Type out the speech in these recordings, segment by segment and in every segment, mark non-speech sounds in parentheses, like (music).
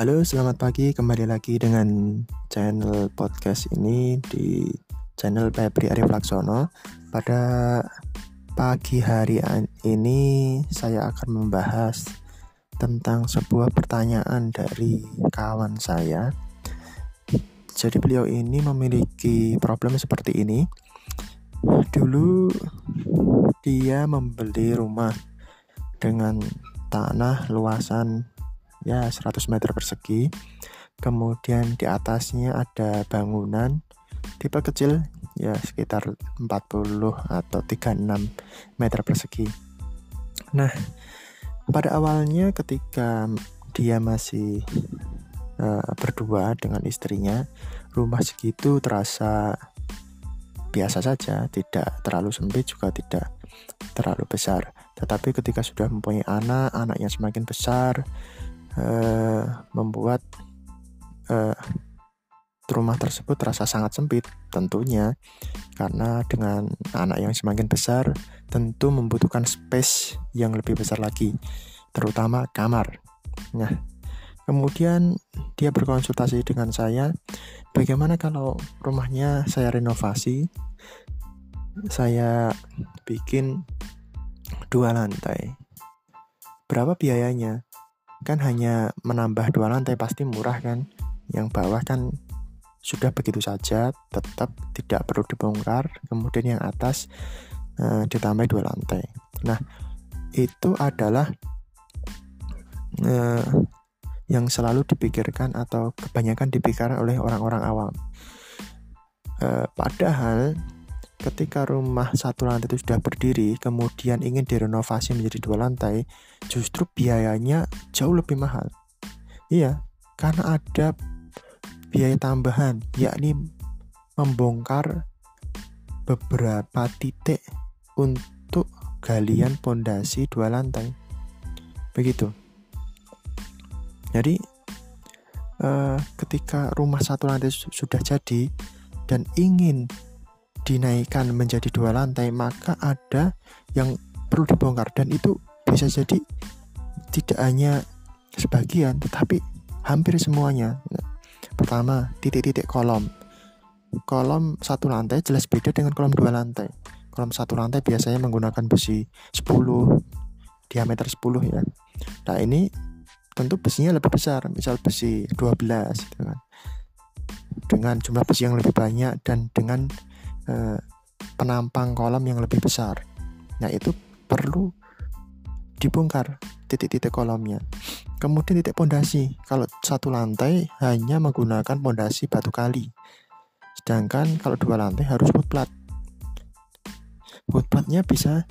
Halo, selamat pagi. Kembali lagi dengan channel podcast ini di channel Febri Arif Laksono. Pada pagi hari ini saya akan membahas tentang sebuah pertanyaan dari kawan saya. Jadi beliau ini memiliki problem seperti ini. Dulu dia membeli rumah dengan tanah luasan ya 100 meter persegi. Kemudian di atasnya ada bangunan tipe kecil ya sekitar 40 atau 36 meter persegi. Nah pada awalnya ketika dia masih uh, berdua dengan istrinya rumah segitu terasa biasa saja tidak terlalu sempit juga tidak terlalu besar. Tetapi ketika sudah mempunyai anak anaknya semakin besar uh, membuat uh, rumah tersebut terasa sangat sempit tentunya. Karena dengan anak yang semakin besar tentu membutuhkan space yang lebih besar lagi terutama kamar. Nah kemudian dia berkonsultasi dengan saya bagaimana kalau rumahnya saya renovasi? Saya bikin dua lantai. Berapa biayanya kan hanya menambah dua lantai pasti murah kan. Yang bawah kan sudah begitu saja tetap tidak perlu dibongkar. Kemudian yang atas e, ditambah dua lantai. Nah itu adalah e, yang selalu dipikirkan atau kebanyakan dipikirkan oleh orang-orang awam. E, padahal ketika rumah satu lantai itu sudah berdiri, kemudian ingin direnovasi menjadi dua lantai, justru biayanya jauh lebih mahal. Iya, karena ada biaya tambahan, yakni membongkar beberapa titik untuk galian pondasi dua lantai. Begitu. Jadi, eh, ketika rumah satu lantai sudah jadi dan ingin dinaikkan menjadi dua lantai maka ada yang perlu dibongkar. Dan itu bisa jadi tidak hanya sebagian tetapi hampir semuanya. Pertama titik-titik kolom. Kolom satu lantai jelas beda dengan kolom dua lantai. Kolom satu lantai biasanya menggunakan besi 10 diameter 10 ya. Nah ini tentu besinya lebih besar misal besi 12 gitu kan. Dengan jumlah besi yang lebih banyak dan dengan Eh, penampang kolam yang lebih besar. Nah, itu perlu dibongkar titik-titik kolamnya. Kemudian titik pondasi. Kalau satu lantai hanya menggunakan pondasi batu kali. Sedangkan kalau dua lantai harus footplat. Footplatnya bisa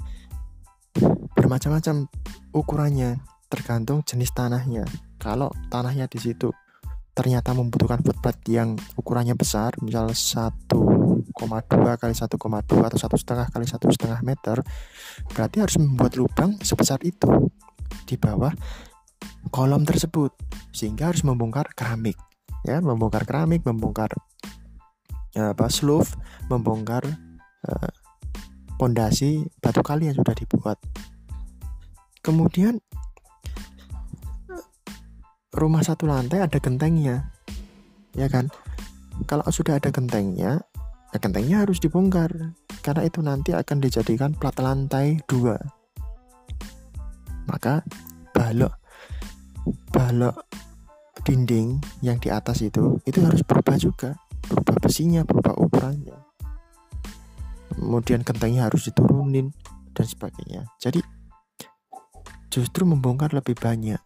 bermacam-macam ukurannya, tergantung jenis tanahnya. Kalau tanahnya di situ ternyata membutuhkan footplat yang ukurannya besar, misal satu 1,2 kali 1,2 atau satu setengah kali satu setengah meter berarti harus membuat lubang sebesar itu di bawah kolom tersebut sehingga harus membongkar keramik ya membongkar keramik membongkar ya, apa slope membongkar uh, pondasi batu kali yang sudah dibuat. Kemudian rumah satu lantai ada gentengnya ya kan? Kalau sudah ada gentengnya ya gentengnya harus dibongkar karena itu nanti akan dijadikan plat lantai dua. Maka balok balok dinding yang di atas itu itu harus berubah juga. Berubah besinya berubah ukurannya. Kemudian gentengnya harus diturunin dan sebagainya. Jadi justru membongkar lebih banyak.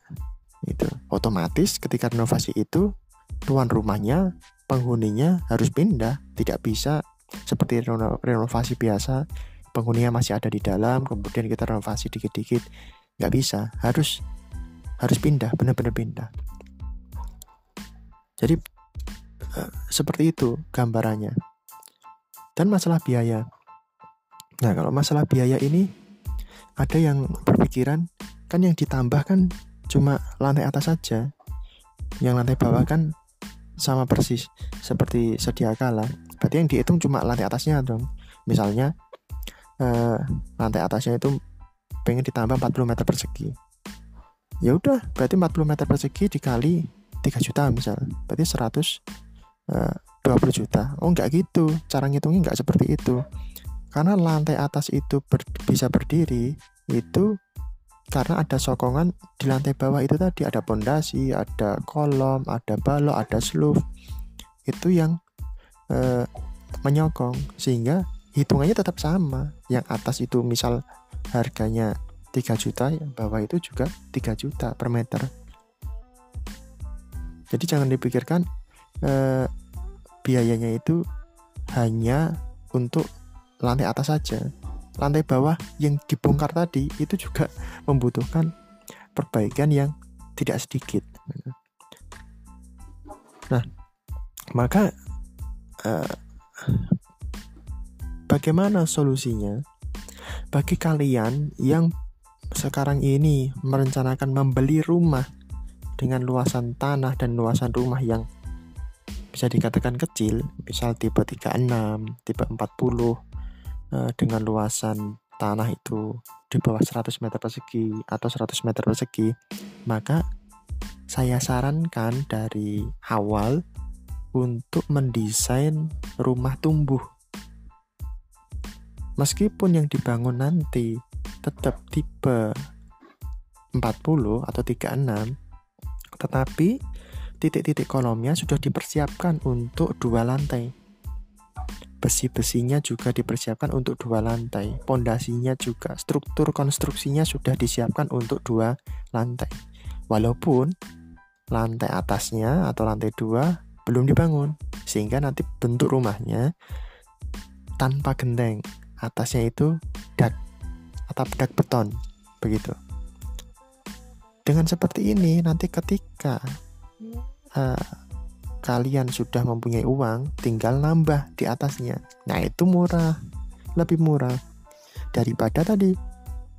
Itu otomatis ketika renovasi itu tuan rumahnya penghuninya harus pindah, tidak bisa seperti renovasi biasa, penghuninya masih ada di dalam, kemudian kita renovasi dikit-dikit, nggak bisa, harus harus pindah, benar-benar pindah. Jadi uh, seperti itu gambarannya. Dan masalah biaya. Nah kalau masalah biaya ini ada yang berpikiran kan yang ditambahkan cuma lantai atas saja, yang lantai bawah kan sama persis seperti sedia kala. Berarti yang dihitung cuma lantai atasnya dong. Misalnya eh, lantai atasnya itu pengen ditambah 40 meter persegi. Ya udah berarti 40 meter persegi dikali 3 juta misal. Berarti 100 uh, 20 juta. Oh enggak gitu. Cara ngitungnya enggak seperti itu. Karena lantai atas itu ber, bisa berdiri itu karena ada sokongan di lantai bawah itu tadi ada pondasi, ada kolom, ada balok, ada sloof itu yang uh, menyokong. Sehingga hitungannya tetap sama. Yang atas itu misal harganya 3 juta yang bawah itu juga 3 juta per meter. Jadi jangan dipikirkan eh, biayanya itu hanya untuk lantai atas saja lantai bawah yang dibongkar tadi itu juga membutuhkan perbaikan yang tidak sedikit. Nah maka eh, bagaimana solusinya? Bagi kalian yang sekarang ini merencanakan membeli rumah dengan luasan tanah dan luasan rumah yang bisa dikatakan kecil, misal tipe 36, tipe 40 eh, dengan luasan tanah itu di bawah 100 meter persegi atau 100 meter persegi, maka saya sarankan dari awal untuk mendesain rumah tumbuh. Meskipun yang dibangun nanti tetap tipe 40 atau 36 tetapi titik-titik kolomnya sudah dipersiapkan untuk dua lantai besi-besinya juga dipersiapkan untuk dua lantai. Pondasinya juga struktur konstruksinya sudah disiapkan untuk dua lantai. Walaupun lantai atasnya atau lantai dua belum dibangun sehingga nanti bentuk rumahnya tanpa genteng. Atasnya itu dak atap dak beton begitu. Dengan seperti ini nanti ketika uh, kalian sudah mempunyai uang, tinggal nambah di atasnya. Nah itu murah, lebih murah daripada tadi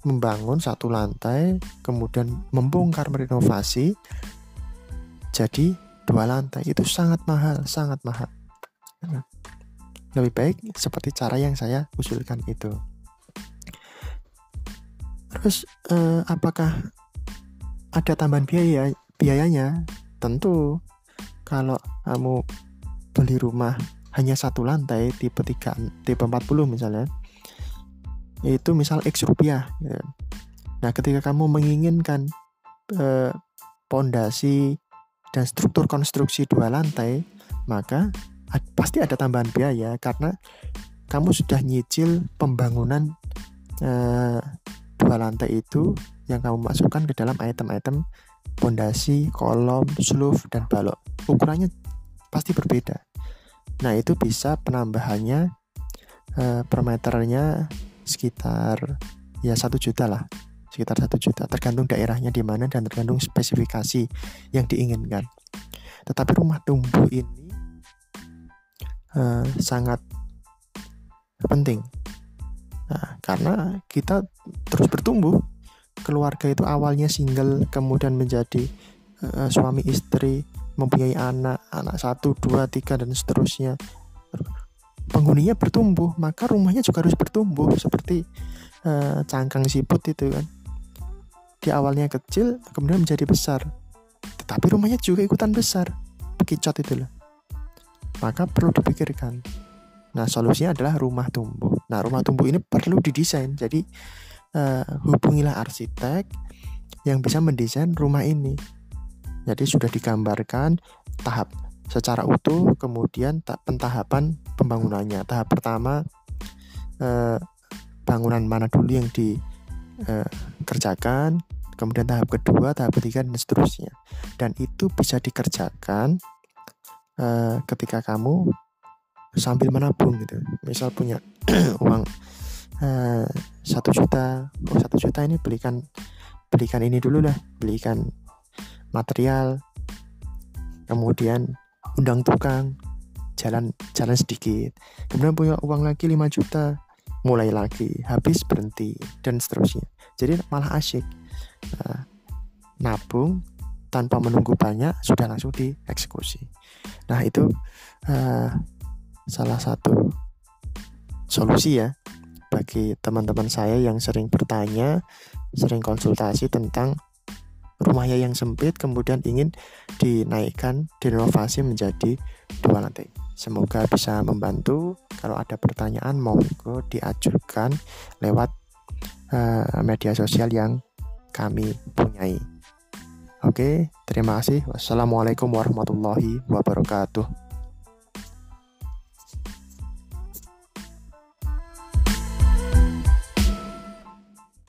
membangun satu lantai, kemudian membongkar merenovasi jadi dua lantai itu sangat mahal, sangat mahal. Lebih baik seperti cara yang saya usulkan itu. Terus eh, apakah ada tambahan biaya biayanya? Tentu kalau kamu beli rumah hanya satu lantai tipe 3 tipe 40 misalnya itu misal X rupiah ya. nah ketika kamu menginginkan eh, pondasi dan struktur konstruksi dua lantai maka pasti ada tambahan biaya karena kamu sudah nyicil pembangunan eh, dua lantai itu yang kamu masukkan ke dalam item-item pondasi, kolom, sloof, dan balok. Ukurannya pasti berbeda. Nah itu bisa penambahannya eh, per meternya sekitar ya satu juta lah, sekitar satu juta. Tergantung daerahnya di mana dan tergantung spesifikasi yang diinginkan. Tetapi rumah tumbuh ini eh, sangat penting Nah, karena kita terus bertumbuh, keluarga itu awalnya single, kemudian menjadi uh, suami istri, mempunyai anak, anak satu, dua, tiga dan seterusnya. Penghuninya bertumbuh, maka rumahnya juga harus bertumbuh seperti uh, cangkang siput itu kan. Di awalnya kecil, kemudian menjadi besar. Tetapi rumahnya juga ikutan besar. Bekicot itu loh. Maka perlu dipikirkan Nah, solusinya adalah rumah tumbuh. Nah, rumah tumbuh ini perlu didesain. Jadi, uh, hubungilah arsitek yang bisa mendesain rumah ini. Jadi, sudah digambarkan tahap secara utuh, kemudian pentahapan pembangunannya. Tahap pertama, uh, bangunan mana dulu yang dikerjakan, uh, kemudian tahap kedua, tahap ketiga, dan seterusnya. Dan itu bisa dikerjakan uh, ketika kamu sambil menabung gitu misal punya (clears throat) uang eh, satu uh, juta. Oh satu juta ini belikan belikan ini dulu lah. Belikan material. Kemudian undang tukang. Jalan jalan sedikit. Kemudian punya uang lagi 5 juta. Mulai lagi. Habis berhenti. Dan seterusnya. Jadi malah asyik. Uh, nabung tanpa menunggu banyak sudah langsung dieksekusi. Nah itu uh, salah satu solusi ya bagi teman-teman saya yang sering bertanya, sering konsultasi tentang rumahnya yang sempit kemudian ingin dinaikkan direnovasi menjadi dua lantai. Semoga bisa membantu. Kalau ada pertanyaan monggo diajukan lewat uh, media sosial yang kami punyai. Oke terima kasih. Wassalamualaikum warahmatullahi wabarakatuh